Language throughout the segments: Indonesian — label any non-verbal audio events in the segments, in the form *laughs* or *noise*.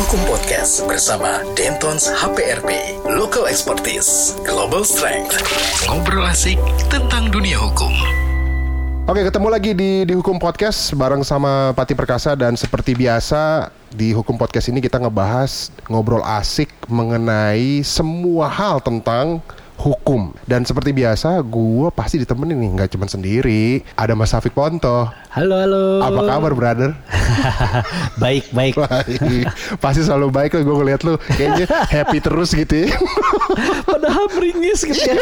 Hukum Podcast bersama Dentons HPRP, Local Expertise, Global Strength. Ngobrol asik tentang dunia hukum. Oke, ketemu lagi di di Hukum Podcast bareng sama Pati Perkasa dan seperti biasa di Hukum Podcast ini kita ngebahas ngobrol asik mengenai semua hal tentang hukum. Dan seperti biasa, gue pasti ditemenin nih, nggak cuma sendiri. Ada Mas Safik Ponto. Halo, halo. Apa kabar, brother? *laughs* baik, baik. Pasti selalu baik lah gue ngeliat lu kayaknya happy terus gitu ya. *laughs* Padahal meringis gitu ya.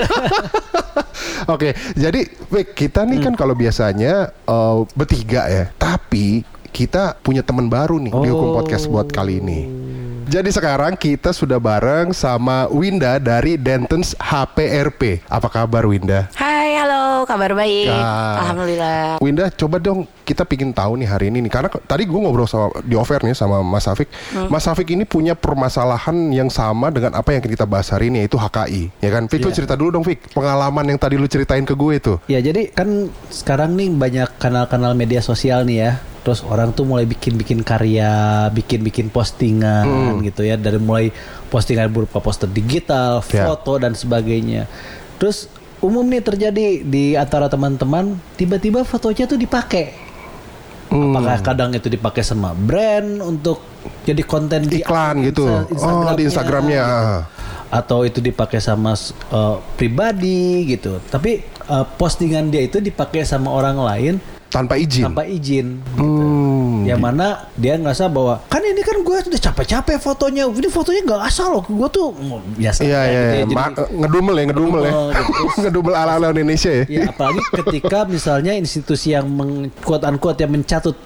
*laughs* Oke, jadi Vic, kita nih kan kalau biasanya eh, bertiga ya, tapi kita punya teman baru nih di Hukum Oh. Podcast buat kali ini. Jadi sekarang kita sudah bareng sama Winda dari Dentons HPRP. Apa kabar Winda? Hai, halo, kabar baik. Ah. Alhamdulillah. Winda, coba dong kita pingin tahu nih hari ini nih karena tadi gue ngobrol sama di offer nih sama Mas Safik. Hmm. Mas Safik ini punya permasalahan yang sama dengan apa yang kita bahas hari ini yaitu HKI. Ya kan? Fik, lu Iya. cerita dulu dong Fik. Pengalaman yang tadi lu ceritain ke gue itu. Ya, jadi kan sekarang nih banyak kanal-kanal media sosial nih ya. Terus orang tuh mulai bikin-bikin karya, bikin-bikin postingan gitu ya. Dari mulai postingan berupa poster digital, Ya. foto dan sebagainya. Terus umum nih terjadi di antara teman-teman tiba-tiba fotonya tuh dipakai. Hmm. Apakah kadang itu dipakai sama brand untuk jadi konten di Iklan gitu. Oh, di Instagramnya. gitu. Atau itu dipakai sama uh, pribadi gitu. Tapi uh, postingan dia itu dipakai sama orang lain Tanpa izin. tanpa izin. Gitu. Hmm. Yang mana dia ngerasa bahwa kan ini kan gue udah capek-capek fotonya, ini fotonya nggak asal loh, gue tuh biasa. Iya aja iya, gitu iya. ya. Jadi- Ma- ngedumel ya, ngedumel ya. Ngedumel gitu. *laughs* ngedumel ala-ala Indonesia ya. Ya apalagi ketika misalnya institusi yang meng, quote unquote yang mencatut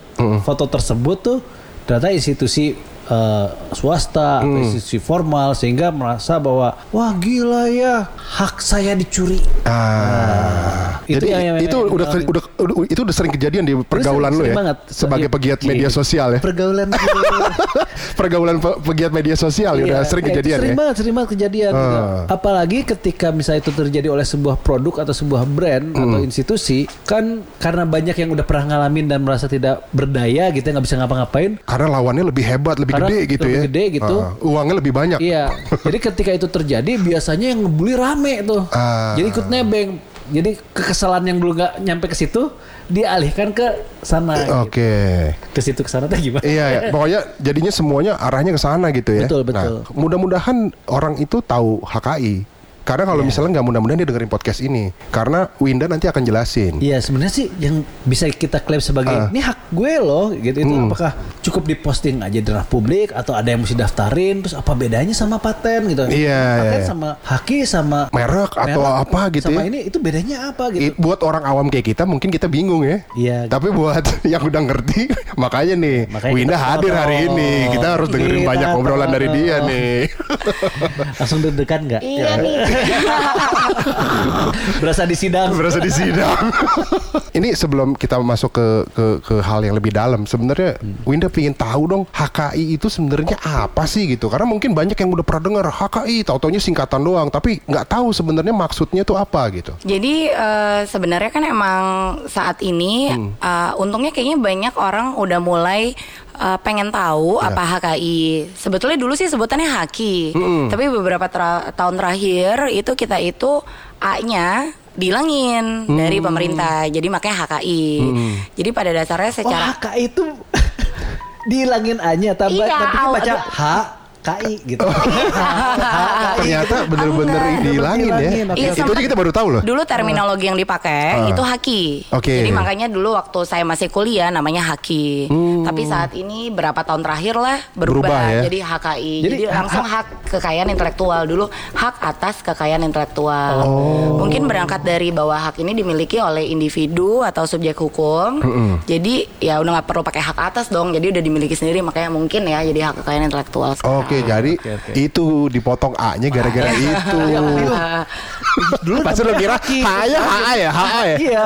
foto tersebut tuh ternyata institusi eh, swasta atau institusi formal sehingga merasa bahwa wah gila ya hak saya dicuri. Ah. Itu Jadi yang- yang- itu yang- udah, udah udah- itu udah sering kejadian di pergaulan lu ya. banget. Sebagai Iya. pegiat Iya. media sosial ya. Pergaulan *laughs* pergaulan pe- pegiat media sosial ya udah Iya, sering iya, itu kejadian sering ya. banget, sering banget kejadian. gitu. Ah. Apalagi ketika misalnya itu terjadi oleh sebuah produk atau sebuah brand atau Hmm. institusi, kan karena banyak yang udah pernah ngalamin dan merasa tidak berdaya gitu, nggak bisa ngapa-ngapain. Karena lawannya lebih hebat, lebih Karena gede gitu lebih ya. gede gitu. Ah, uangnya lebih banyak. Iya. Jadi ketika itu terjadi, biasanya yang ngebully rame tuh. Ah. Jadi ikut nebeng. Jadi kekesalan yang dulu nggak nyampe ke situ, dialihkan ke sana. gitu. Oke. Ke situ ke sana tuh gimana? Iya, ya. *laughs* pokoknya jadinya semuanya arahnya ke sana gitu ya. Betul, betul. Nah, mudah-mudahan orang itu tahu HKI. Karena Iya. kalau misalnya nggak mudah-mudahan dia dengerin podcast ini. Karena Winda nanti akan jelasin. Iya sebenarnya sih yang bisa kita klaim sebagai Ah. ini hak gue loh gitu itu Hmm. apakah cukup diposting aja di ranah publik atau ada yang mesti daftarin terus apa bedanya sama paten gitu Iya, paten iya. sama haki sama Merek atau apa gitu sama ya. ini itu bedanya apa gitu buat orang awam kayak kita mungkin kita bingung ya. Iya. Tapi buat *laughs* yang udah ngerti *laughs* makanya nih Makanya Winda hadir hari potong. ini. Kita harus dengerin Kita banyak obrolan dari dia nih. *laughs* langsung deg-degan nggak Iya nih. *laughs* berasa di sidang Berasa di sidang. *laughs* ini sebelum kita masuk ke ke ke hal yang lebih dalam, sebenarnya Winda pengen tahu dong HKI itu sebenarnya apa sih gitu? Karena mungkin banyak yang udah pernah dengar HKI, tau-taunya singkatan doang, tapi nggak tahu sebenarnya maksudnya tuh apa gitu. Jadi eh, sebenarnya kan emang saat ini Hmm. eh, untungnya kayaknya banyak orang udah mulai eh, pengen tahu Ya. apa HKI. Sebetulnya dulu sih sebutannya haki, tapi beberapa tra- tahun terakhir itu kita itu A-nya dihilangin Hmm. dari pemerintah. Jadi makanya HKI. Jadi pada dasarnya oh secara HKI itu *laughs* dihilangin A-nya tambah Iya, tapi kan baca H KI gitu *laughs* Ternyata bener-bener Bener, dihilangin ya. Iya, itu aja kita baru tahu loh. Dulu terminologi yang dipakai Ah. itu haki. Oke. Jadi makanya dulu waktu saya masih kuliah namanya haki. Hmm. Tapi saat ini berapa tahun terakhir lah berubah, Berubah ya? jadi HKI. Jadi, Jadi, langsung hak kekayaan intelektual dulu hak atas kekayaan intelektual. Oh. Mungkin berangkat dari bahwa hak ini dimiliki oleh individu atau subjek hukum. Jadi ya udah nggak perlu pakai hak atas dong. Jadi udah dimiliki sendiri makanya mungkin ya jadi hak kekayaan intelektual. Oke, jadi oke, oke. itu dipotong A-nya gara-gara *laughs* itu. Ah, dulu Pasti lo kira HA ya, HA ya, HA ya. Iya,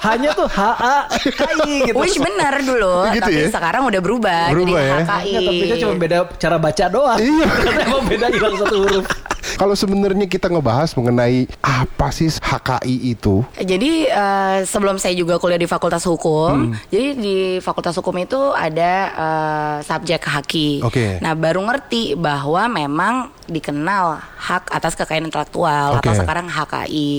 hanya tuh HA KI gitu. Which benar dulu, *laughs* Gitu tapi ya? sekarang udah berubah, Berubah jadi ya? HKI. Enggak, tapi kan cuma beda cara baca doang. Iya. *laughs* Karena emang beda hilang satu huruf. Kalau sebenarnya kita ngebahas mengenai apa sih HKI itu? Jadi eh, sebelum saya juga kuliah di Fakultas Hukum, Hmm. jadi di Fakultas Hukum itu ada eh, subjek haki. Oke. Nah baru ngerti bahwa memang dikenal hak atas kekayaan intelektual atau Oke. sekarang HKI.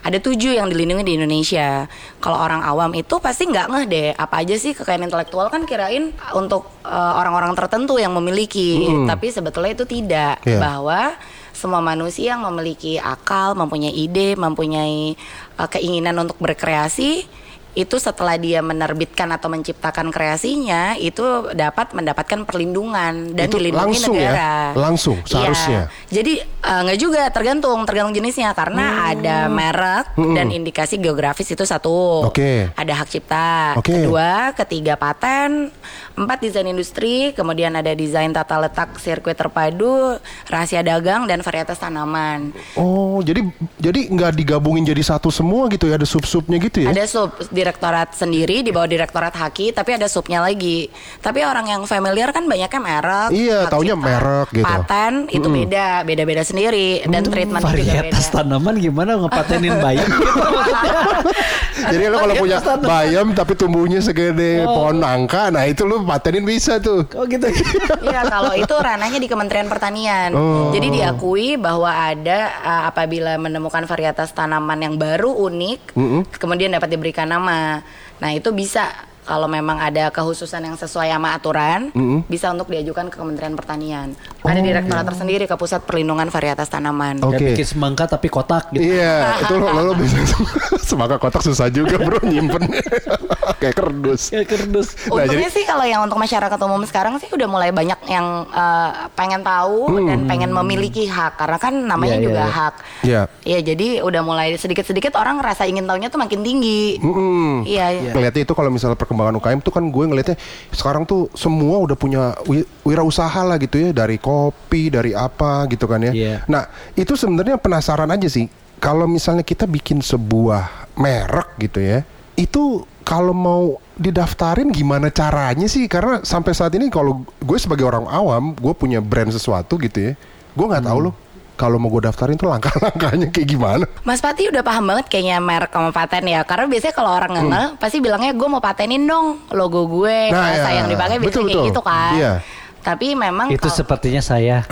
Ada tujuh yang dilindungi di Indonesia. Kalau orang awam itu pasti nggak ngeh deh apa aja sih kekayaan intelektual kan kirain untuk eh, orang-orang tertentu yang memiliki, tapi sebetulnya itu tidak Iya. bahwa semua manusia yang memiliki akal, mempunyai ide, mempunyai uh, keinginan untuk berkreasi itu setelah dia menerbitkan atau menciptakan kreasinya itu dapat mendapatkan perlindungan dan Itu dilindungi langsung ya? negara. Langsung, Iya. seharusnya. Jadi uh, nggak juga tergantung tergantung jenisnya karena ada merek dan indikasi geografis itu satu. Oke. Ada hak cipta. Oke. Kedua, ketiga paten, empat desain industri, kemudian ada desain tata letak sirkuit terpadu, rahasia dagang dan varietas tanaman. Oh, jadi jadi nggak digabungin jadi satu semua gitu ya? Ada sub-subnya gitu ya? Ada sub direktorat sendiri di bawah direktorat haki, tapi ada subnya lagi. Tapi orang yang familiar kan banyaknya merek. Iya, taunya merek gitu. Paten itu beda, beda-beda sendiri dan treatment juga beda. Varietas tanaman gimana ngepatenin bayam gitu. *laughs* Jadi lo kalau punya Varietas bayam tapi tumbuhnya segede pohon nangka, nah itu lo patenin bisa tuh. Oh gitu. *laughs* Iya, kalau itu ranahnya di Kementerian Pertanian. Oh. Jadi diakui bahwa ada uh, apabila menemukan varietas tanaman yang baru unik, kemudian dapat diberikan nama. Nah, itu bisa kalau memang ada kehususan yang sesuai sama aturan, bisa untuk diajukan ke Kementerian Pertanian. Ada Oh. direktorat tersendiri ke Pusat Perlindungan Varietas Tanaman. Oke. Kayak bikin semangka tapi kotak gitu. Iya, itu lo, lo, lo bisa *laughs* semangka kotak susah juga bro nyimpen *laughs* kayak kerdus. Kayak kerdus. Nah, Untungnya jadi- sih kalau yang untuk masyarakat umum sekarang sih udah mulai banyak yang eh, pengen tahu dan pengen memiliki hak karena kan namanya Iya, iya, juga iya. hak. Iya. Iya, jadi udah mulai sedikit-sedikit orang rasa ingin tahunya tuh makin tinggi. Mm-mm. Iya, iya. Ngeliatnya itu kalau misalnya perkembangan UKM tuh kan gue ngeliatnya sekarang tuh semua udah punya wi- wirausaha lah gitu ya dari kopi dari apa gitu kan ya. Iya. Nah itu sebenarnya penasaran aja sih kalau misalnya kita bikin sebuah merek gitu ya itu kalau mau didaftarin gimana caranya sih karena sampai saat ini kalau gue sebagai orang awam gue punya brand sesuatu gitu ya gue nggak tahu loh kalau mau gue daftarin tuh langkah-langkahnya kayak gimana Mas Pati udah paham banget kayaknya merek sama paten ya Karena biasanya kalau orang ngeh Pasti bilangnya gue mau patenin dong Logo gue Hmm. Nah, iya. yang dipakai biasanya Betul, kayak betul. gitu kan Iya. Tapi memang Itu kalau- sepertinya saya. *laughs*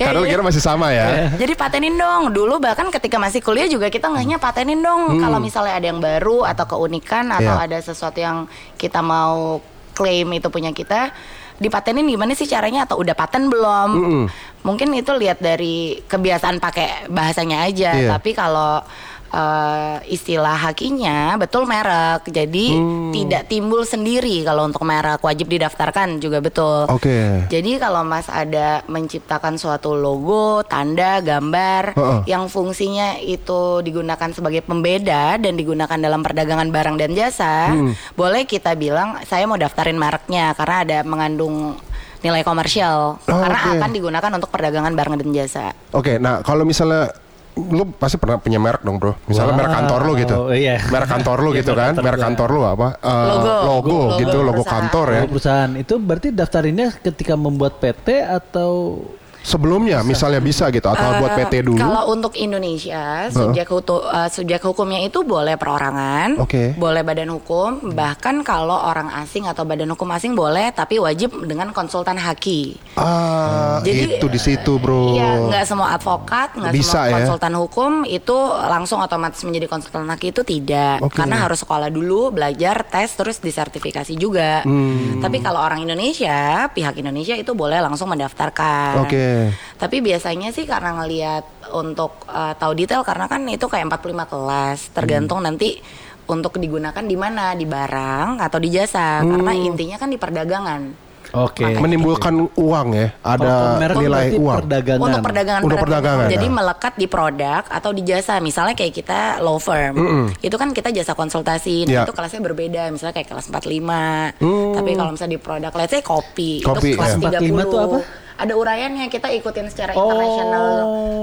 Ya, karena lo iya. kira masih sama ya Jadi patenin dong. Dulu bahkan ketika masih kuliah juga kita ngehnya patenin dong. Kalau misalnya ada yang baru atau keunikan atau Iya. ada sesuatu yang kita mau klaim itu punya kita, dipatenin gimana sih caranya atau udah paten belum? Mungkin itu lihat dari kebiasaan pakai bahasanya aja. Iya. Tapi kalau eh, istilah hakinya betul merek. Jadi tidak timbul sendiri kalau untuk merek wajib didaftarkan juga betul. Oke. Jadi kalau Mas ada menciptakan suatu logo, tanda, gambar Heeh. yang fungsinya itu digunakan sebagai pembeda dan digunakan dalam perdagangan barang dan jasa, Hmm. boleh kita bilang saya mau daftarin mereknya karena ada mengandung nilai komersial karena oke. akan digunakan untuk perdagangan barang dan jasa. Oke, nah kalau misalnya lu pasti pernah punya merek dong bro. Misalnya Wow, merek kantor lu gitu. Iya. merek kantor lu Iya, gitu kan? merek kantor lu apa? Eh, Logo. logo Logo gitu logo perusahaan. kantor ya. Perusahaan. Itu berarti daftarinnya ketika membuat PT atau sebelumnya misalnya bisa gitu atau Eh, buat PT dulu Kalau untuk Indonesia, subjek hukum subjek hukumnya itu boleh perorangan, Oke. boleh badan hukum, bahkan kalau orang asing atau badan hukum asing boleh, tapi wajib dengan konsultan haki. ah Jadi, itu di situ bro Iya, nggak semua advokat, nggak semua ya? konsultan hukum itu langsung otomatis menjadi konsultan haki itu tidak, Oke. karena harus sekolah dulu, belajar, tes, terus disertifikasi juga. Hmm. Tapi kalau orang Indonesia, pihak Indonesia itu boleh langsung mendaftarkan. Oke. Tapi biasanya sih karena ngelihat untuk uh, tahu detail karena kan itu kayak 45 kelas, tergantung Hmm. nanti untuk digunakan di mana, di barang atau di jasa. Karena Hmm. intinya kan di perdagangan. Oke. menimbulkan uang ya ada Kalau merek nilai uang Perdagangan. Untuk perdagangan, Untuk perdagangan, Jadi ya. melekat di produk atau di jasa. Misalnya kayak kita law firm. Itu kan kita jasa konsultasi. Nah, itu kelasnya berbeda. Misalnya kayak kelas 45. Tapi kalau misalnya di produk, let's say kopi. Kopi, itu kelas ya. 30. 45 tuh apa? Ada uraiannya kita ikutin secara Oh. international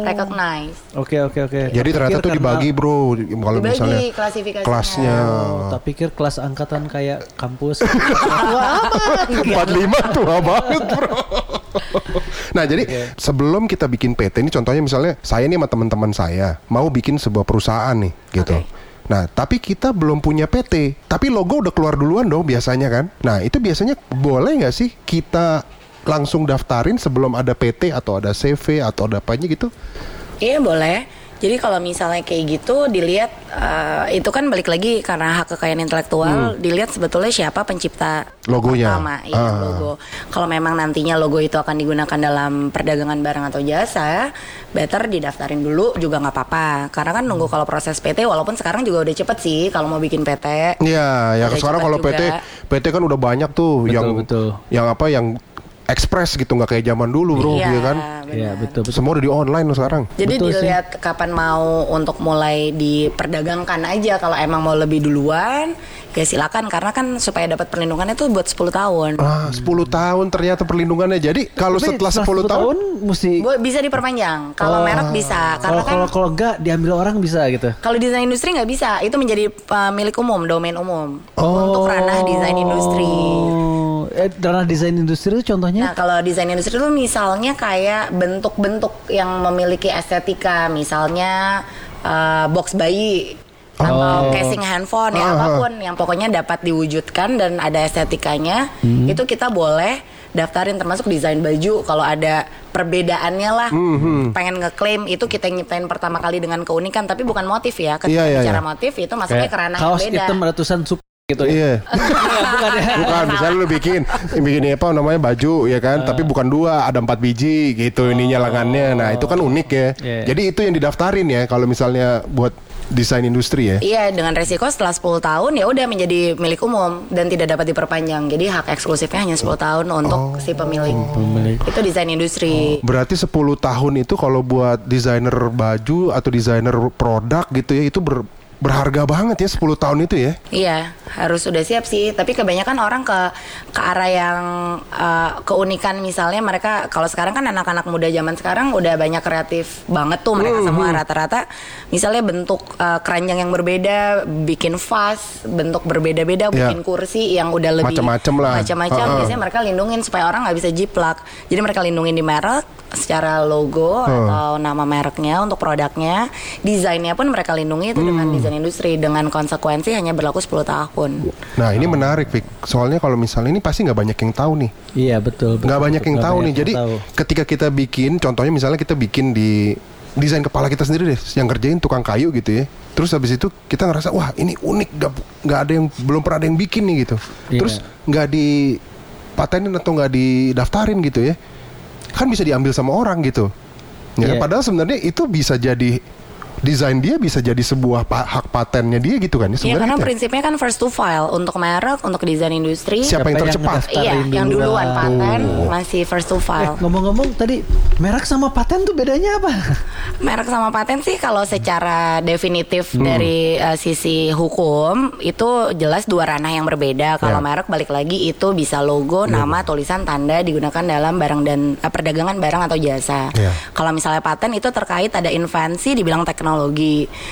recognize. Oke oke oke. jadi Tak ternyata tuh dibagi bro kalau Dibagi misalnya klasifikasinya. kelasnya Oh, tak pikir kelas angkatan kayak kampus. *laughs* Wah, amat. 45 tua banget bro *laughs* Nah, jadi sebelum kita bikin PT ini contohnya misalnya saya nih sama teman-teman saya mau bikin sebuah perusahaan nih gitu. Oke. Nah, tapi kita belum punya PT, tapi logo udah keluar duluan dong biasanya kan. Nah, itu biasanya boleh nggak sih kita langsung daftarin sebelum ada PT atau ada CV atau ada apanya gitu? Iya boleh. Jadi kalau misalnya kayak gitu dilihat eh, itu kan balik lagi karena hak kekayaan intelektual dilihat sebetulnya siapa pencipta Hmm. Logonya. pertama iya, Ah. logo. Kalau memang nantinya logo itu akan digunakan dalam perdagangan barang atau jasa, better didaftarin dulu juga nggak apa-apa. Karena kan nunggu kalau proses PT walaupun sekarang juga udah cepet sih kalau mau bikin PT. Iya, ya Udah sekarang kalau PT. PT kan udah banyak tuh Betul, yang betul. yang apa yang ekspres gitu nggak kayak zaman dulu, Bro, Iya, gitu kan. Iya, betul betul. Semua udah di online sekarang. Jadi Betul sih. dilihat kapan mau untuk mulai diperdagangkan aja kalau emang mau lebih duluan ya silakan karena kan supaya dapat perlindungannya itu buat 10 tahun. Ah, 10 tahun ternyata perlindungannya. Jadi kalau setelah 10 tahun, mesti Bu, bisa diperpanjang. Kalau Oh. merek bisa kalau karena kan kalau kalau enggak diambil orang bisa gitu. kalau desain industri nggak bisa, itu menjadi uh, milik umum, domain umum Oh. untuk ranah desain industri. Eh, ranah desain industri itu contohnya? Nah, kalau desain industri itu misalnya kayak bentuk-bentuk yang memiliki estetika, misalnya uh, box bayi atau Oh. casing handphone ya Ah, ah. apa pun yang pokoknya dapat diwujudkan dan ada estetikanya, Hmm. itu kita boleh daftarin termasuk desain baju kalau ada perbedaannya lah Hmm, pengen ngeklaim itu kita nyiptain pertama kali dengan keunikan tapi bukan motif ya ketika Iya, iya, bicara iya. motif itu masuknya ke ranah yang kaos beda hitam ratusan gitu ya. iya. *laughs* bukan ya. Bukan, misalnya lu bikin bikin apa namanya baju ya kan, tapi bukan dua, ada empat biji gitu ininya lengannya. Nah, itu kan unik ya. Iya. Jadi itu yang didaftarin ya kalau misalnya buat desain industri ya. Iya, dengan resiko setelah 10 tahun ya udah menjadi milik umum dan tidak dapat diperpanjang. Jadi hak eksklusifnya hanya 10 tahun untuk si pemilik. Pemilik. Itu desain industri. Berarti 10 tahun itu kalau buat desainer baju atau desainer produk gitu ya itu ber- berharga banget ya 10 tahun itu ya. Iya, harus sudah siap sih. Tapi kebanyakan orang ke ke arah yang uh, keunikan misalnya mereka kalau sekarang kan anak-anak muda zaman sekarang udah banyak kreatif banget tuh mereka semua rata-rata. Misalnya bentuk uh, keranjang yang berbeda, bikin vas, bentuk berbeda-beda, Iya. bikin kursi yang udah lebih Macam-macam lah. Macam-macam. Ha-ha. Biasanya mereka lindungin supaya orang nggak bisa jiplak. Jadi mereka lindungin di merek secara logo atau nama mereknya untuk produknya. Desainnya pun mereka lindungi itu dengan desain industri dengan konsekuensi hanya berlaku 10 tahun. Nah ini menarik Vic. Soalnya kalau misalnya ini pasti nggak banyak yang tahu nih. Iya betul. betul nggak banyak yang Nggak tahu banyak nih. Jadi yang tahu. ketika kita bikin, contohnya misalnya kita bikin di desain kepala kita sendiri deh, yang kerjain tukang kayu gitu ya. Terus habis itu kita ngerasa wah ini unik, nggak nggak ada yang belum pernah ada yang bikin nih gitu. Iya. Terus nggak di patenin atau nggak didaftarin gitu ya, kan bisa diambil sama orang gitu. Ya? Iya. Padahal sebenarnya itu bisa jadi desain dia bisa jadi sebuah pa- hak patennya dia gitu kan ya Iya sebenarnya. karena gitu ya. prinsipnya kan first to file untuk merek, untuk desain industri. Siapa yang Siapa yang tercepat? Iya, yang duluan duluan. paten Oh. masih first to Eh, file. ngomong-ngomong tadi merek sama paten tuh bedanya apa? *laughs* Merek sama paten sih kalau secara definitif Hmm. dari uh, sisi hukum itu jelas dua ranah yang berbeda. Kalau Ya. merek balik lagi itu bisa logo, nama, tulisan, tanda digunakan dalam barang dan uh, perdagangan barang atau jasa. Ya. Kalau misalnya paten itu terkait ada invensi dibilang teknologi.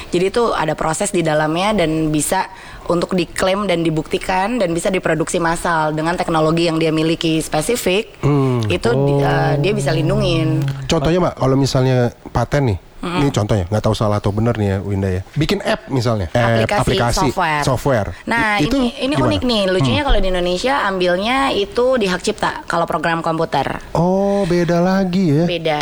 Jadi itu ada proses di dalamnya dan bisa untuk diklaim dan dibuktikan dan bisa diproduksi massal dengan teknologi yang dia miliki spesifik. Hmm. Itu di- uh, dia bisa lindungin. Contohnya mbak, kalau misalnya paten nih, ini contohnya nggak tahu salah atau benar nih ya Winda ya. Bikin app misalnya, app, aplikasi, software. software. Nah, I- itu ini ini gimana? Hmm. unik nih. Lucunya kalau di Indonesia ambilnya itu di hak cipta kalau program komputer. Oh beda lagi ya. Beda.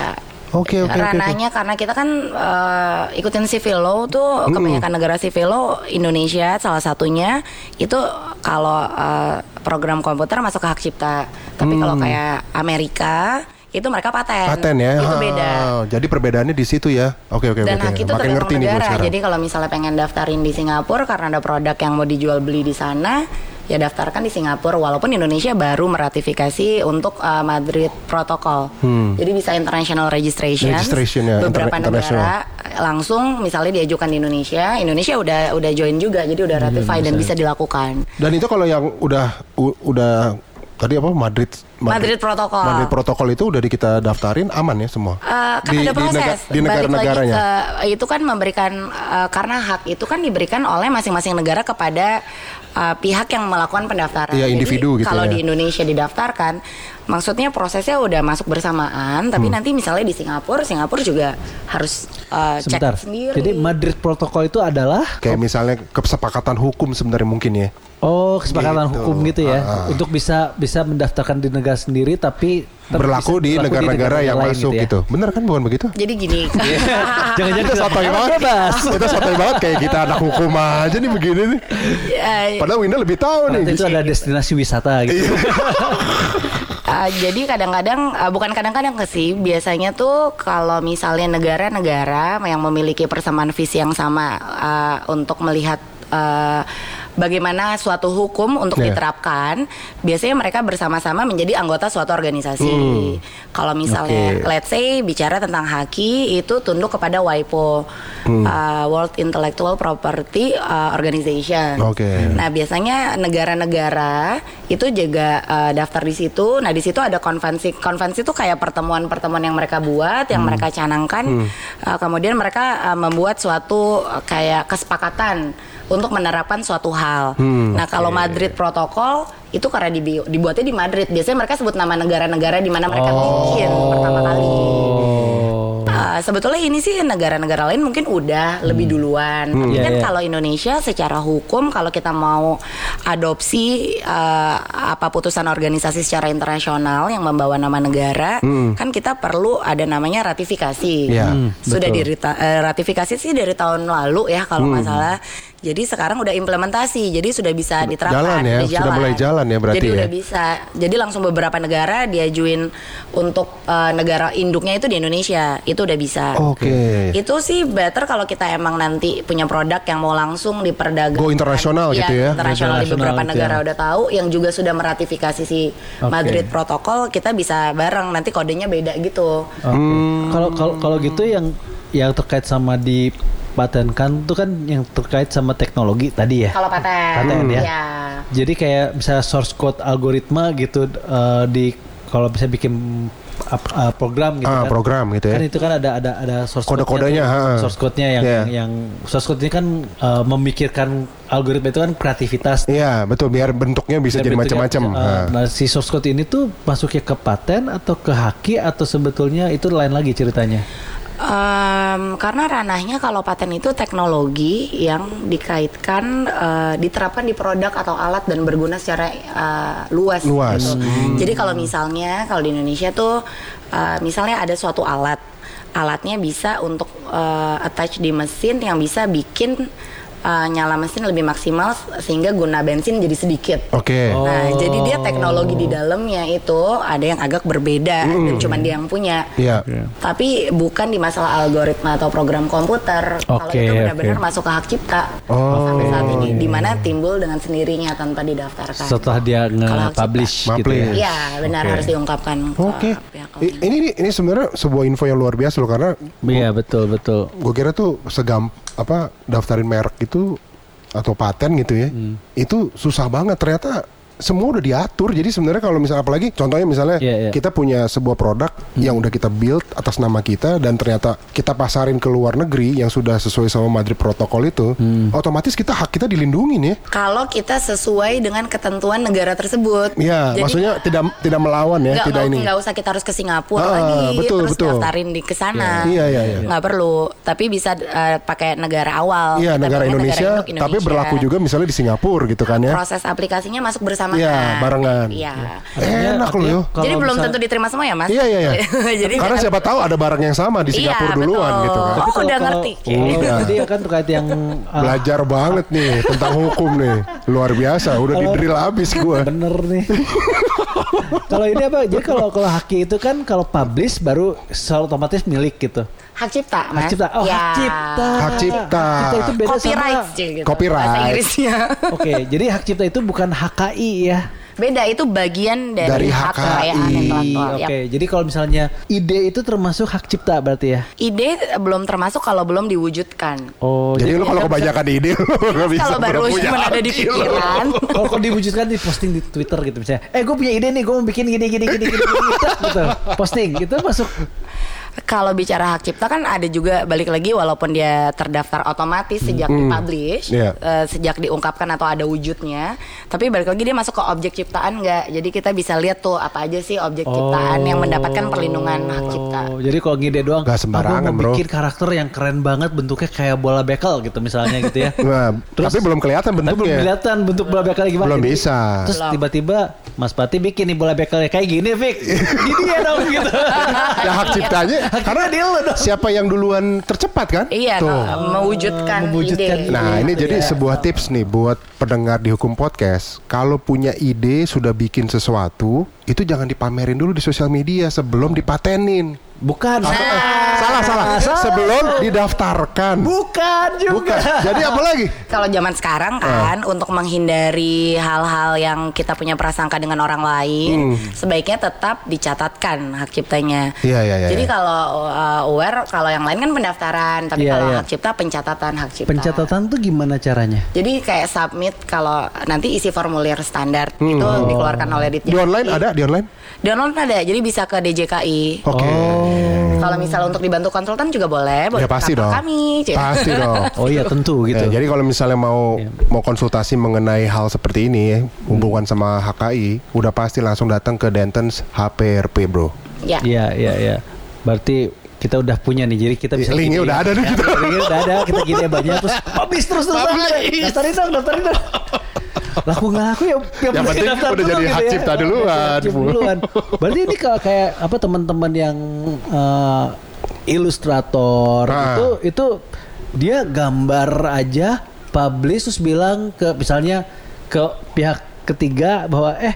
Oke oke oke. oke. Ranahnya karena kita kan eh, ikutin civil law tuh kebanyakan negara civil law Indonesia salah satunya itu kalau eh, program komputer masuk ke hak cipta. Tapi kalau kayak Amerika itu mereka paten. Paten ya. Itu Ah, beda. Jadi perbedaannya di situ ya. Oke oke Dan oke. hak itu Makin tergantung ngerti negara. Jadi kalau misalnya pengen daftarin di Singapura karena ada produk yang mau dijual beli di sana, ya daftarkan di Singapura. Walaupun Indonesia baru meratifikasi untuk uh, Madrid Protocol. Jadi bisa international registration. Hmm. Registration ya, Beberapa inter- negara langsung misalnya diajukan di Indonesia, Indonesia udah udah join juga. Jadi udah ratify dan bisa dilakukan. Dan itu kalau yang udah udah tadi apa Madrid Madrid Protokol. Madrid protokol itu udah di kita daftarin aman ya semua. Eh, kan ada proses nega- di Balik negara-negaranya. lagi ke- itu kan memberikan eh, karena hak itu kan diberikan oleh masing-masing negara kepada eh, pihak yang melakukan pendaftaran. Iya, Jadi, individu gitu Kalau ya. di Indonesia didaftarkan, maksudnya prosesnya udah masuk bersamaan. Tapi Hmm. nanti misalnya di Singapura, Singapura juga harus eh, cek sendiri. Jadi Madrid Protokol itu adalah Kayak misalnya kesepakatan hukum sebenarnya mungkin ya. oh kesepakatan Gitu. hukum gitu ya Ah. untuk bisa bisa mendaftarkan di negara sendiri tapi Berlaku di negara-negara yang lain masuk ya. gitu. Bener kan bukan begitu? Jadi gini. *laughs* Jangan-jangan Kita sotoy banget. bebas. *laughs* Kita sotoy banget kayak kita anak hukum aja nih begini nih. Eh, Padahal Winda lebih tahu nih. Itu ada destinasi wisata gitu. Uh, *laughs* jadi kadang-kadang uh, bukan kadang-kadang ke sih biasanya tuh kalau misalnya negara-negara yang memiliki persamaan visi yang sama uh, untuk melihat uh, bagaimana suatu hukum untuk Iya. diterapkan biasanya mereka bersama-sama menjadi anggota suatu organisasi. Kalau misalnya Oke. let's say bicara tentang haki itu tunduk kepada WIPO uh, World Intellectual Property uh, Organization. Oke. Nah, biasanya negara-negara itu juga uh, daftar di situ. Nah, di situ ada konvensi. Konvensi itu kayak pertemuan-pertemuan yang mereka buat, yang mereka canangkan. Uh, kemudian mereka uh, membuat suatu uh, kayak kesepakatan untuk menerapkan suatu hal. nah, kalau Madrid Protokol itu karena dibi- dibuatnya di Madrid. Biasanya mereka sebut nama negara-negara di mana mereka bikin pertama kali. Uh, sebetulnya ini sih negara-negara lain mungkin udah lebih duluan. Tapi Iya, kan iya. kalau Indonesia secara hukum kalau kita mau adopsi uh, apa putusan organisasi secara internasional yang membawa nama negara, kan kita perlu ada namanya ratifikasi. Iya. Hmm, Sudah betul. dirita- eh, ratifikasi sih dari tahun lalu ya kalau nggak salah. Jadi sekarang udah implementasi, jadi sudah bisa diterapkan. Jalan ya, udah sudah mulai jalan ya berarti Jadi ya. udah bisa. Jadi langsung beberapa negara diajuin untuk uh, negara induknya itu di Indonesia, itu udah bisa. Oke. Itu sih better kalau kita emang nanti punya produk yang mau langsung diperdagangkan. Go internasional gitu ya. Internasional di beberapa gitu negara ya. udah tahu yang juga sudah meratifikasi si Oke. Madrid Protokol, kita bisa bareng nanti kodenya beda gitu. Oke. Kalau kalau kalau gitu yang yang terkait sama di patenkan itu kan yang terkait sama teknologi tadi ya. Kalau paten. Paten ya. Iya. Jadi kayak misalnya source code algoritma gitu eh, di kalau bisa bikin eh, program gitu Ah, kan. program gitu ya. Kan itu kan ada ada ada source Kode-kodenya, source code-nya yang Iya. yang source code ini kan eh, memikirkan algoritma itu kan kreativitas Iya betul biar bentuknya bisa Dan jadi macam-macam. Nah. nah si source code ini tuh masuknya ke paten atau ke haki atau sebetulnya itu lain lagi ceritanya Em, karena ranahnya kalau paten itu teknologi yang dikaitkan eh, diterapkan di produk atau alat dan berguna secara eh, luas. Luas. gitu. Jadi kalau misalnya kalau di Indonesia tuh eh, misalnya ada suatu alat, alatnya bisa untuk eh, attach di mesin yang bisa bikin eh, nyala mesin lebih maksimal sehingga guna bensin jadi sedikit. Oke. Nah, jadi dia teknologi di dalamnya itu ada yang agak berbeda dan cuman dia yang punya. Iya. Tapi bukan di masalah algoritma atau program komputer. Kalau Oke, itu benar-benar oke. masuk ke hak cipta Oh. sampai saat ini, di mana timbul dengan sendirinya tanpa didaftarkan. setelah dia Kalau nge-publish gitu ya. Iya, benar Oke. harus diungkapkan. ke Oke. I- Ini ini sebenarnya sebuah info yang luar biasa loh karena Iya betul betul. gue kira tuh segam apa daftarin merek itu atau paten gitu ya Hmm. itu susah banget ternyata semua udah diatur jadi sebenarnya kalau misalnya apalagi contohnya misalnya Iya, iya. kita punya sebuah produk yang udah kita build atas nama kita dan ternyata kita pasarin ke luar negeri yang sudah sesuai sama Madrid protokol itu Hmm. otomatis kita hak kita dilindungin ya Kalau kita sesuai dengan ketentuan negara tersebut. Iya, Jadi, maksudnya tidak tidak melawan ya, tidak ini. nggak usah kita harus ke Singapura Ah, lagi betul, terus betul. daftarin di ke sana. Iya, iya, iya. Nggak perlu, tapi bisa eh, pakai negara awal. Iya, Kita negara bilangnya Indonesia, tapi berlaku juga misalnya di Singapura gitu kan ya. Proses aplikasinya masuk bersamaan. Iya, barengan. Iya. Enak loh yo. Kalau Jadi belum tentu diterima semua ya, Mas? Iya iya iya. *laughs* Jadi Karena siapa tahu ada barang yang sama di Iya, Singapura duluan betul. gitu kan. Oh, kalau- udah ngerti. Iya. Jadi kan terkait yang ah, Belajar banget nih tentang hukum nih. Luar biasa, udah di drill abis gua. bener nih. kalau ini apa? Jadi kalau kalau haki itu kan kalau publish baru selalu otomatis milik gitu. Hak cipta, Mas. Hak cipta. Oh, Ya. hak cipta. Hak cipta. Hak cipta itu beda Copyright sama sih, gitu. Copyright. Bahasa Inggrisnya. *laughs* Oke, jadi hak cipta itu bukan HKI ya. Beda itu bagian dari, Dari hak HKI. kekayaan intelektual. Oke, Yap. jadi kalau misalnya ide itu termasuk hak cipta berarti ya? Ide belum termasuk kalau belum diwujudkan. Oh, Jadi lu kalau kebanyakan ide lu nggak bisa Kalau baru punya cuma ada di pikiran. *laughs* kalau kalau diwujudkan di posting di Twitter gitu misalnya, eh gue punya ide nih, gue mau bikin gini gini gini gini, gini gitu, *laughs* gitu. posting itu masuk. Kalau bicara hak cipta kan ada juga balik lagi walaupun dia terdaftar otomatis sejak dipublish, Iya. eh, sejak diungkapkan atau ada wujudnya, tapi balik lagi dia masuk ke objek ciptaan nggak? Jadi kita bisa lihat tuh apa aja sih objek ciptaan yang mendapatkan perlindungan hak cipta. Oh, jadi kalau ngide doang, Nggak sembarangan, "Ah, gua mau bro." bikin karakter yang keren banget, bentuknya kayak bola bekel gitu misalnya gitu ya. *laughs* Nah, Terus- tapi belum kelihatan Tapi belum bentuknya. kelihatan bentuk bola bekelnya gimana. Belum bisa. Terus tiba-tiba Mas Pati bikin nih bola bekelnya kayak gini, Fik. *laughs* Gini ya dong gitu. ya hak ciptanya *laughs* karena dia dong. siapa yang duluan tercepat kan? Iya, Tuh. kalau mewujudkan, Mewujudkan ide. Nah ini Gitu jadi sebuah tips nih buat pendengar di hukum podcast. Kalau punya ide sudah bikin sesuatu, itu jangan dipamerin dulu di sosial media sebelum dipatenin. Bukan. salah salah. Sebelum didaftarkan. Bukan juga. Bukan. Jadi apa lagi? *laughs* Kalau zaman sekarang kan untuk menghindari hal-hal yang kita punya prasangka dengan orang lain, sebaiknya tetap dicatatkan hak ciptanya. Iya, iya, iya, Jadi iya. kalau uh, aware kalau yang lain kan pendaftaran, tapi Iya, kalau iya. hak cipta pencatatan hak cipta. Pencatatan tuh gimana caranya? Jadi kayak submit kalau nanti isi formulir standar itu dikeluarkan oleh Ditjen. Di online ada di online? Di online ada, jadi bisa ke DJKI. Oke. Kalau misal untuk dibantu konsultan juga boleh, boleh Ya pasti dong. Kami, Cik. Pasti *laughs* dong. Oh iya tentu gitu. Ya, jadi kalau misalnya mau mau konsultasi mengenai hal seperti ini ya, hubungan sama HKI, udah pasti langsung datang ke Dentons HPRP, Bro. Ya. Iya iya iya. Berarti kita udah punya nih, jadi kita bisa Linknya udah ya. ada nih Ya, kita. linknya udah ada, kita gini ya banyak terus *laughs* publish terus terus Publish. daftarin dong, daftarin dong. Laku nggak laku ya, Yang penting daftar udah dulu jadi hak ya. cipta Oh, duluan. hak cipta duluan. Berarti ini kalau kayak apa teman-teman yang eh, ilustrator Ah. itu itu dia gambar aja publish terus bilang ke misalnya ke pihak ketiga bahwa eh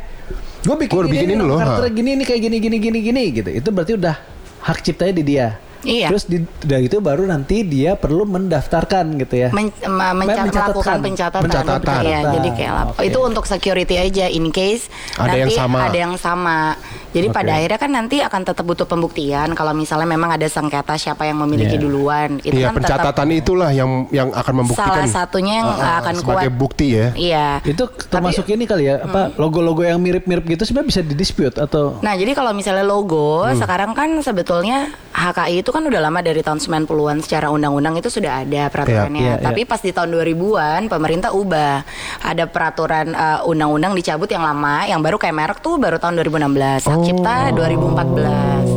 gue bikin, Gua ini, bikin ini, ini loh, karakter ha. gini ini kayak gini gini gini gini gitu itu berarti udah hak ciptanya di dia Iya. terus di, dari itu baru nanti dia perlu mendaftarkan gitu ya Men- ma- menca- Mencatatkan. melakukan pencatatan. Pencatatan. Iya, jadi kayak Oke. itu untuk security aja in case Ada nanti yang sama. ada yang sama. Jadi pada akhirnya kan nanti akan tetap butuh pembuktian kalau misalnya memang ada sengketa siapa yang memiliki Iya. duluan. Itu Iya, kan tetap pencatatan itulah yang yang akan membuktikan salah satunya yang Ah, akan sebagai kuat. bukti ya. Iya. itu termasuk ini kali ya apa logo-logo yang mirip-mirip gitu sebenarnya bisa didispute atau Nah, jadi kalau misalnya logo, Hmm. sekarang kan sebetulnya HKI itu kan udah lama dari tahun 90-an secara undang-undang itu sudah ada peraturannya. Iya, iya, Tapi pas di tahun 2000-an pemerintah ubah. Ada peraturan uh, undang-undang dicabut yang lama, yang baru kayak merek tuh baru tahun 2016. Hak Oh. cipta 2014.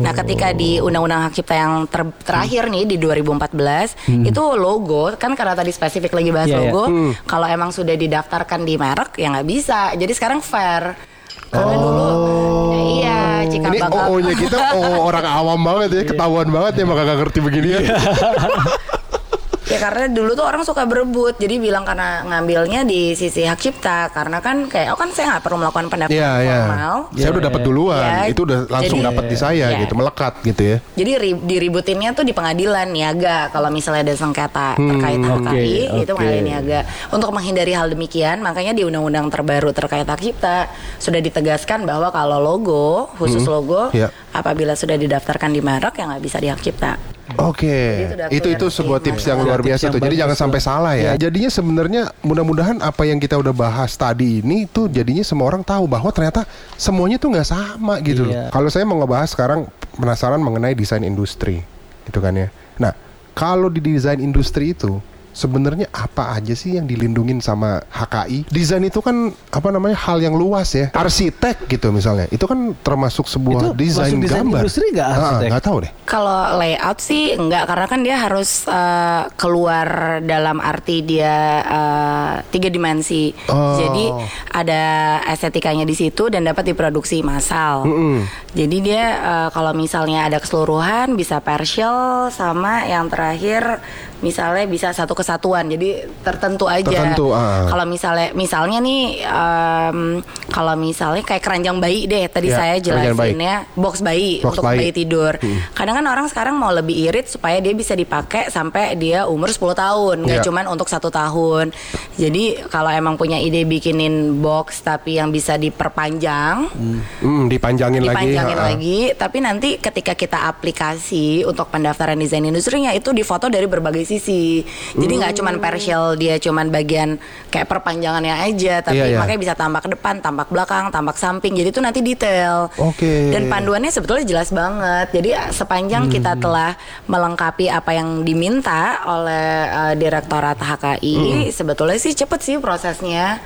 Nah, ketika di undang-undang hak cipta yang ter- terakhir nih di 2014, itu logo kan karena tadi spesifik lagi bahas Iya, iya. logo, kalau emang sudah didaftarkan di merek ya nggak bisa. Jadi sekarang fair. Karena dulu iya cikal Ini OO-nya kita OO orang awam banget ya, *laughs* ketahuan banget ya maka gak ngerti begini ya. Ya karena dulu tuh orang suka berebut, jadi bilang karena ngambilnya di sisi hak cipta, karena kan kayak oh kan saya nggak perlu melakukan pendaftaran Iya, iya. formal. Saya udah dapat duluan, Ya, itu udah langsung dapat di saya Iya. gitu, melekat gitu ya. Jadi ri- diributinnya tuh di pengadilan niaga kalau misalnya ada sengketa Hmm, terkait HKI oke, itu oke. pengadilan niaga. Untuk menghindari hal demikian, makanya di undang-undang terbaru terkait hak cipta sudah ditegaskan bahwa kalau logo khusus logo Iya. apabila sudah didaftarkan di merek ya nggak bisa di hak cipta. Oke, Jadi itu itu sebuah tips yang luar biasa yang tuh. Jadi jangan sampai salah ya. Jadinya sebenarnya mudah-mudahan apa yang kita udah bahas tadi ini tuh jadinya semua orang tahu bahwa ternyata semuanya tuh nggak sama gitu loh. Iya. Kalau saya mau ngebahas sekarang penasaran mengenai desain industri, gitu kan ya. Nah, kalau di desain industri itu sebenarnya apa aja sih yang dilindungin sama HKI? Desain itu kan apa namanya hal yang luas ya. Arsitek gitu misalnya, itu kan termasuk sebuah Itu desain masuk desain gambar. industri nggak Ah, arsitek? Nggak tahu deh. Kalau layout sih enggak karena kan dia harus eh, keluar dalam arti dia eh, tiga dimensi. Oh. Jadi ada estetikanya di situ dan dapat diproduksi massal. Jadi dia eh, kalau misalnya ada keseluruhan bisa partial sama yang terakhir misalnya bisa satu kesatuan. Jadi tertentu aja. Tertentu, ah. Kalau misalnya misalnya nih em, kalau misalnya kayak keranjang bayi deh tadi Ya, saya keranjang bayi. jelasinnya box bayi Box untuk bayi. bayi. tidur. Kadang kan orang sekarang mau lebih irit supaya dia bisa dipakai sampai dia umur 10 tahun, nggak Ya. cuman untuk satu tahun. Jadi kalau emang punya ide bikinin box tapi yang bisa diperpanjang, Hmm, dipanjangin, dipanjangin lagi. lagi, ha-ha. tapi nanti ketika kita aplikasi untuk pendaftaran desain industrinya itu difoto dari berbagai sisi. Jadi nggak cuman partial dia cuman bagian kayak perpanjangannya aja, tapi Iya, iya. makanya bisa tampak depan, tampak belakang, tampak samping. Jadi itu nanti detail. Oke. Dan panduannya sebetulnya jelas banget. Jadi sepanjang Hmm. kita telah melengkapi apa yang diminta oleh eh, Direktorat HKI, Hmm. sebetulnya sih cepet sih prosesnya.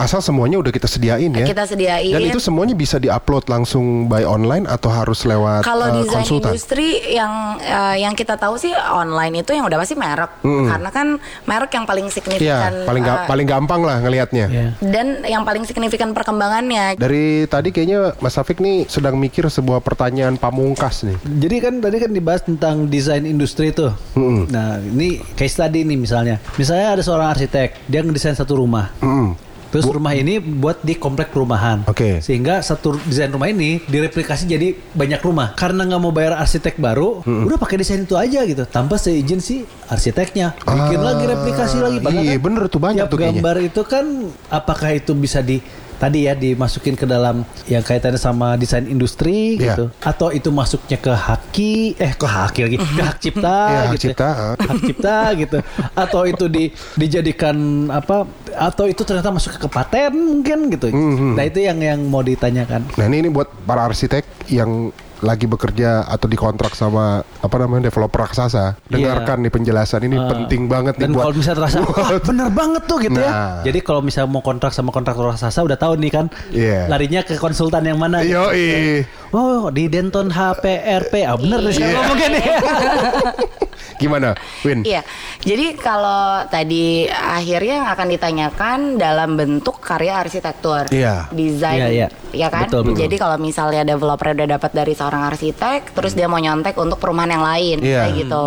Asal semuanya udah kita sediain ya. Kita sediain. Dan itu semuanya bisa diupload langsung by online atau harus lewat Kalau eh, desain konsultan? industri yang eh, yang kita tahu sih online itu yang udah pasti merek, karena kan merek yang paling Iya, signifikan paling ga- eh, paling gampang lah ngelihatnya. Ya. dan yang paling signifikan perkembangannya. Dari tadi kayaknya Mas Safik nih sedang mikir sebuah pertanyaan pamungkas nih. Jadi kan tadi kan dibahas tentang desain industri tuh. Mm-mm. Nah, ini case tadi nih misalnya. Misalnya ada seorang arsitek, dia ngedesain satu rumah. Mm. Terus rumah ini buat di komplek perumahan. Oke. Sehingga satu desain rumah ini direplikasi jadi banyak rumah. Karena nggak mau bayar arsitek baru, udah pakai desain itu aja gitu. Tanpa seizin si arsiteknya. Bikin Ah, lagi replikasi lagi. Padahal iya, kan bener tuh, banyak tiap tuh kayaknya. gambar itu kan apakah itu bisa di tadi ya dimasukin ke dalam yang kaitannya sama desain industri Iya. gitu atau itu masuknya ke haki eh ke haki lagi ke hak cipta Iya, hak gitu cipta, ah. hak cipta gitu atau itu di dijadikan apa atau itu ternyata masuk ke paten mungkin gitu Mhm. nah itu yang yang mau ditanyakan Nah ini, ini buat para arsitek yang lagi bekerja atau dikontrak sama apa namanya developer raksasa. Dengarkan nih penjelasan ini Ah. penting banget nih dan buat kalau misalnya terasa *laughs* wah bener banget tuh gitu Nah. ya jadi kalau misalnya mau kontrak sama kontraktor raksasa udah tahu nih kan Iya. larinya ke konsultan yang mana gitu. Yoi. oh di Denton HPRP ah bener nih Iya. ngomongnya nih *laughs* Gimana, Win? Iya, jadi kalau tadi akhirnya yang akan ditanyakan dalam bentuk karya arsitektur, Iya. desain, Iya, iya. ya kan? Betul, betul. Jadi kalau misalnya developer udah dapat dari seorang arsitek, terus dia mau nyontek untuk perumahan yang lain, Iya. kayak gitu.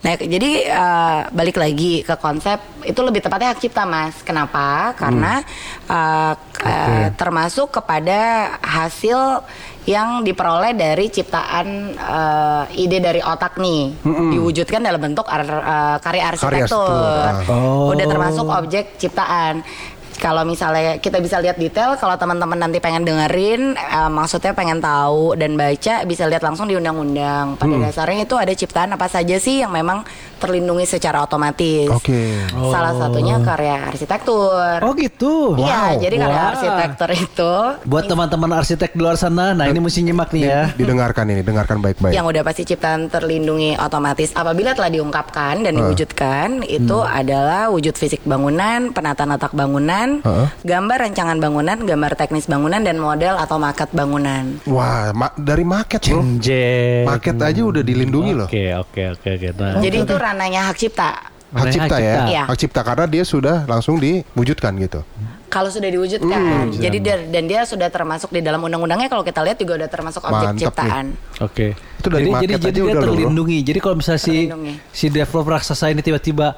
Nah, jadi eh, balik lagi ke konsep itu lebih tepatnya hak cipta, mas. Kenapa? Karena eh, k- eh, termasuk kepada hasil yang diperoleh dari ciptaan eh, ide dari otak nih diwujudkan dalam bentuk ar- eh, karya arsitektur. arsitektur, ah. Udah termasuk objek ciptaan. Kalau misalnya kita bisa lihat detail, kalau teman-teman nanti pengen dengerin, eh, maksudnya pengen tahu dan baca, bisa lihat langsung di undang-undang. Pada dasarnya itu ada ciptaan apa saja sih yang memang terlindungi secara otomatis. Oke. Salah satunya karya arsitektur. oh gitu Iya, Wow. jadi karya arsitektur itu buat teman-teman arsitek di luar sana nah ini mesti nyimak nih ya Didengarkan ini, dengarkan baik-baik. yang udah pasti ciptaan terlindungi otomatis apabila telah diungkapkan dan diwujudkan itu adalah wujud fisik bangunan, penataan letak bangunan, Heeh. gambar rancangan bangunan, gambar teknis bangunan dan model atau maket bangunan. Wah, ma- dari market bro. Jeng. Market aja udah dilindungi loh. Oke oke oke oke. Nah, Jadi itu ranahnya hak cipta. Hak Hak cipta ya. Iya. Hak cipta karena dia sudah langsung diwujudkan gitu. Kalau sudah diwujudkan, jadi dia, dan dia sudah termasuk di dalam undang-undangnya kalau kita lihat juga udah termasuk objek Mantap nih. ciptaan. Oke. Itu dari jadi jadi, aja jadi dia udah loh, terlindungi. Jadi kalau misalnya si Terlindungi. si developer raksasa ini tiba-tiba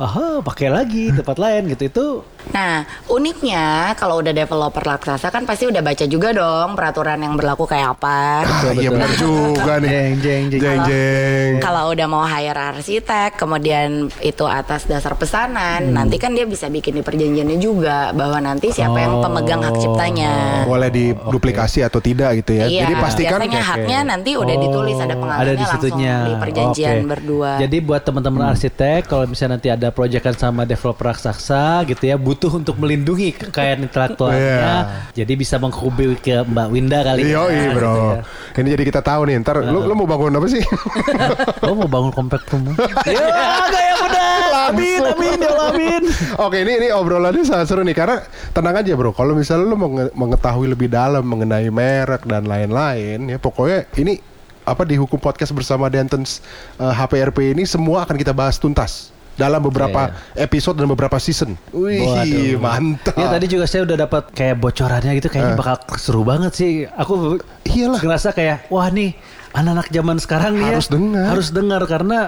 aha pakai lagi tempat lain gitu itu Nah, uniknya kalau udah developer raksasa kan pasti udah baca juga dong peraturan yang berlaku kayak apa. Ah, iya betul. benar juga nih. Jeng, jeng, jeng. jeng, jeng. Kalau udah mau hire arsitek, kemudian itu atas dasar pesanan, nanti kan dia bisa bikin di perjanjiannya juga bahwa nanti siapa yang Oh. pemegang hak ciptanya. Boleh diduplikasi atau tidak gitu ya. Iya, Jadi pastikan biasanya haknya nanti udah ditulis ada Oh, pengaruhnya ada di langsung di perjanjian Oke. berdua. Jadi buat teman-teman arsitek kalau misalnya nanti ada proyekan sama developer raksasa gitu ya butuh untuk melindungi kekayaan intelektualnya. Iya. Jadi bisa menghubungi ke Mbak Winda kali Iya, ya, gitu bro. ya. Ini jadi kita tahu nih. Ntar lu, lu mau bangun apa sih? *laughs* Oh mau bangun komplek rumah? *laughs* ya gaya benar. Amin amin ya amin. Oke, ini ini obrolannya sangat seru nih karena tenang aja bro. Kalau misalnya lu mengetahui lebih dalam mengenai merek dan lain-lain, ya pokoknya ini apa di hukum podcast bersama Dentons eh, HPRP ini semua akan kita bahas tuntas dalam beberapa episode dan beberapa season. Wih, Waduh. mantap. Ya tadi juga saya udah dapat kayak bocorannya gitu kayaknya bakal seru banget sih. Aku Iyalah. ngerasa kayak wah nih anak-anak zaman sekarang nih Harus ya, dengar. Harus dengar karena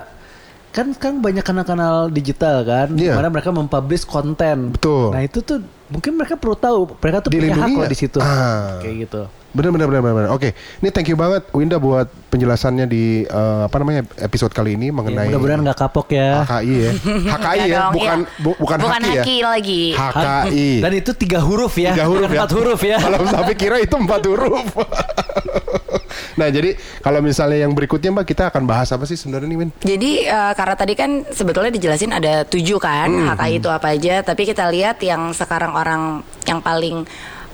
kan kan banyak kanal-kanal digital kan, Iya. mana mereka mempublish konten. Betul. Nah itu tuh mungkin mereka perlu tahu, mereka tuh punya hak Dilindungi loh nggak? di situ. Ah. Kayak gitu. Bener bener bener bener. bener. Oke, ini thank you banget Winda buat penjelasannya di eh, apa namanya episode kali ini Ya, mengenai mudah-mudahan nggak kapok ya. HKI ya. *laughs* HKI ya, bukan iya. bu- bukan, Bukan haki ya. haki lagi. HKI. *laughs* Dan itu tiga huruf ya, Tiga huruf ya. empat huruf ya. *laughs* Kalau sampai kira itu empat huruf. nah, jadi kalau misalnya yang berikutnya Mbak kita akan bahas apa sih sebenarnya nih Win? Jadi eh, karena tadi kan sebetulnya dijelasin ada tujuh kan Hmm. HKI itu apa aja, tapi kita lihat yang sekarang orang yang paling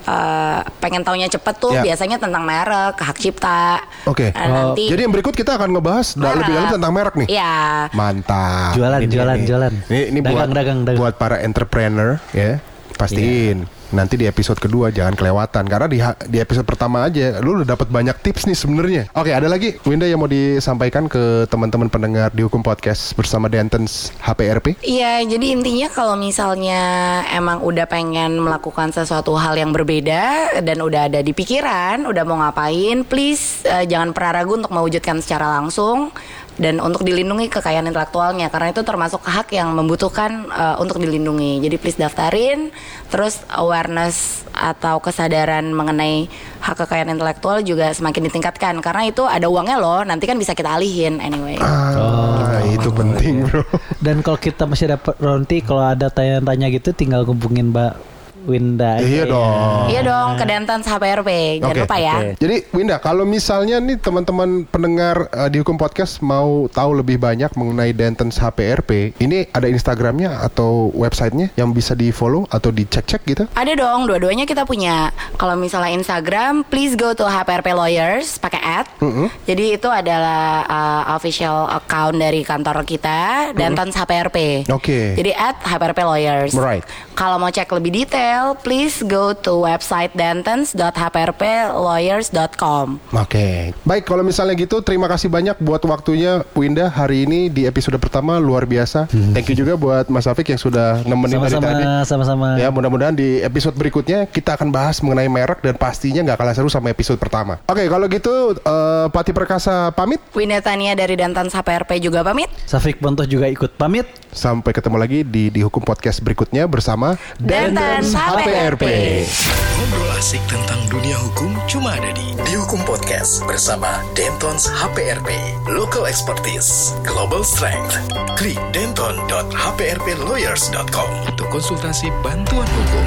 eh, pengen taunya cepet tuh Ya. biasanya tentang merek, hak cipta. Oke. Nah, nanti Jadi yang berikut kita akan ngebahas Merek. lebih dalam tentang merek nih. Iya. Mantap. Jualan, jualan, jualan. Ini, ini Dagang, buat dagang, dagang. buat para entrepreneur ya. Pastiin nanti di episode kedua jangan kelewatan karena di di episode pertama aja lu udah dapat banyak tips nih sebenarnya. Oke, ada lagi Winda yang mau disampaikan ke teman-teman pendengar di Hukum Podcast bersama Dentons HPRP? Iya, jadi intinya kalau misalnya emang udah pengen melakukan sesuatu hal yang berbeda dan udah ada di pikiran, udah mau ngapain, please eh, jangan pernah ragu untuk mewujudkan secara langsung dan untuk dilindungi kekayaan intelektualnya karena itu termasuk hak yang membutuhkan eh, untuk dilindungi. Jadi please daftarin, terus awareness atau kesadaran mengenai hak kekayaan intelektual juga semakin ditingkatkan karena itu ada uangnya loh, nanti kan bisa kita alihin anyway. Ah, itu penting, Bro. Dan kalau kita masih dapat Ronti, kalau ada tanya-tanya gitu, tinggal hubungin Mbak Winda. aja Iya ya. dong. Iya dong, ke Dentons HPRP. Jangan Oke, lupa ya. oke. Jadi Winda, kalau misalnya nih teman-teman pendengar eh, di Hukum Podcast mau tahu lebih banyak mengenai Dentons HPRP, ini ada Instagramnya atau websitenya yang bisa di follow atau dicek-cek gitu? Ada dong, dua-duanya kita punya. Kalau misalnya Instagram, please go to HPRP Lawyers pakai ad. Jadi itu adalah uh, official account dari kantor kita, Dentons HPRP. Oke. Jadi at HPRP Lawyers. Right. Kalau mau cek lebih detail, please go to website dentons.hprplawyers.com. Oke. Baik, kalau misalnya gitu terima kasih banyak buat waktunya Winda hari ini di episode pertama luar biasa. Thank you juga buat Mas Afik yang sudah nemenin dari tadi. Sama-sama, sama-sama. Ya mudah-mudahan di episode berikutnya kita akan bahas mengenai merek dan pastinya nggak kalah seru sama episode pertama. Oke kalau gitu eh, Pati Perkasa pamit. Winda Tania dari Dentons HPRP juga pamit. Safik Bontoh juga ikut pamit. Sampai ketemu lagi di di hukum podcast berikutnya bersama Dentons HPRP. Ngobrol asik tentang dunia hukum cuma ada di Di Hukum Podcast bersama Dentons HPRP. Local Expertise, Global Strength. Klik denton.hprplawyers.com untuk konsultasi bantuan hukum.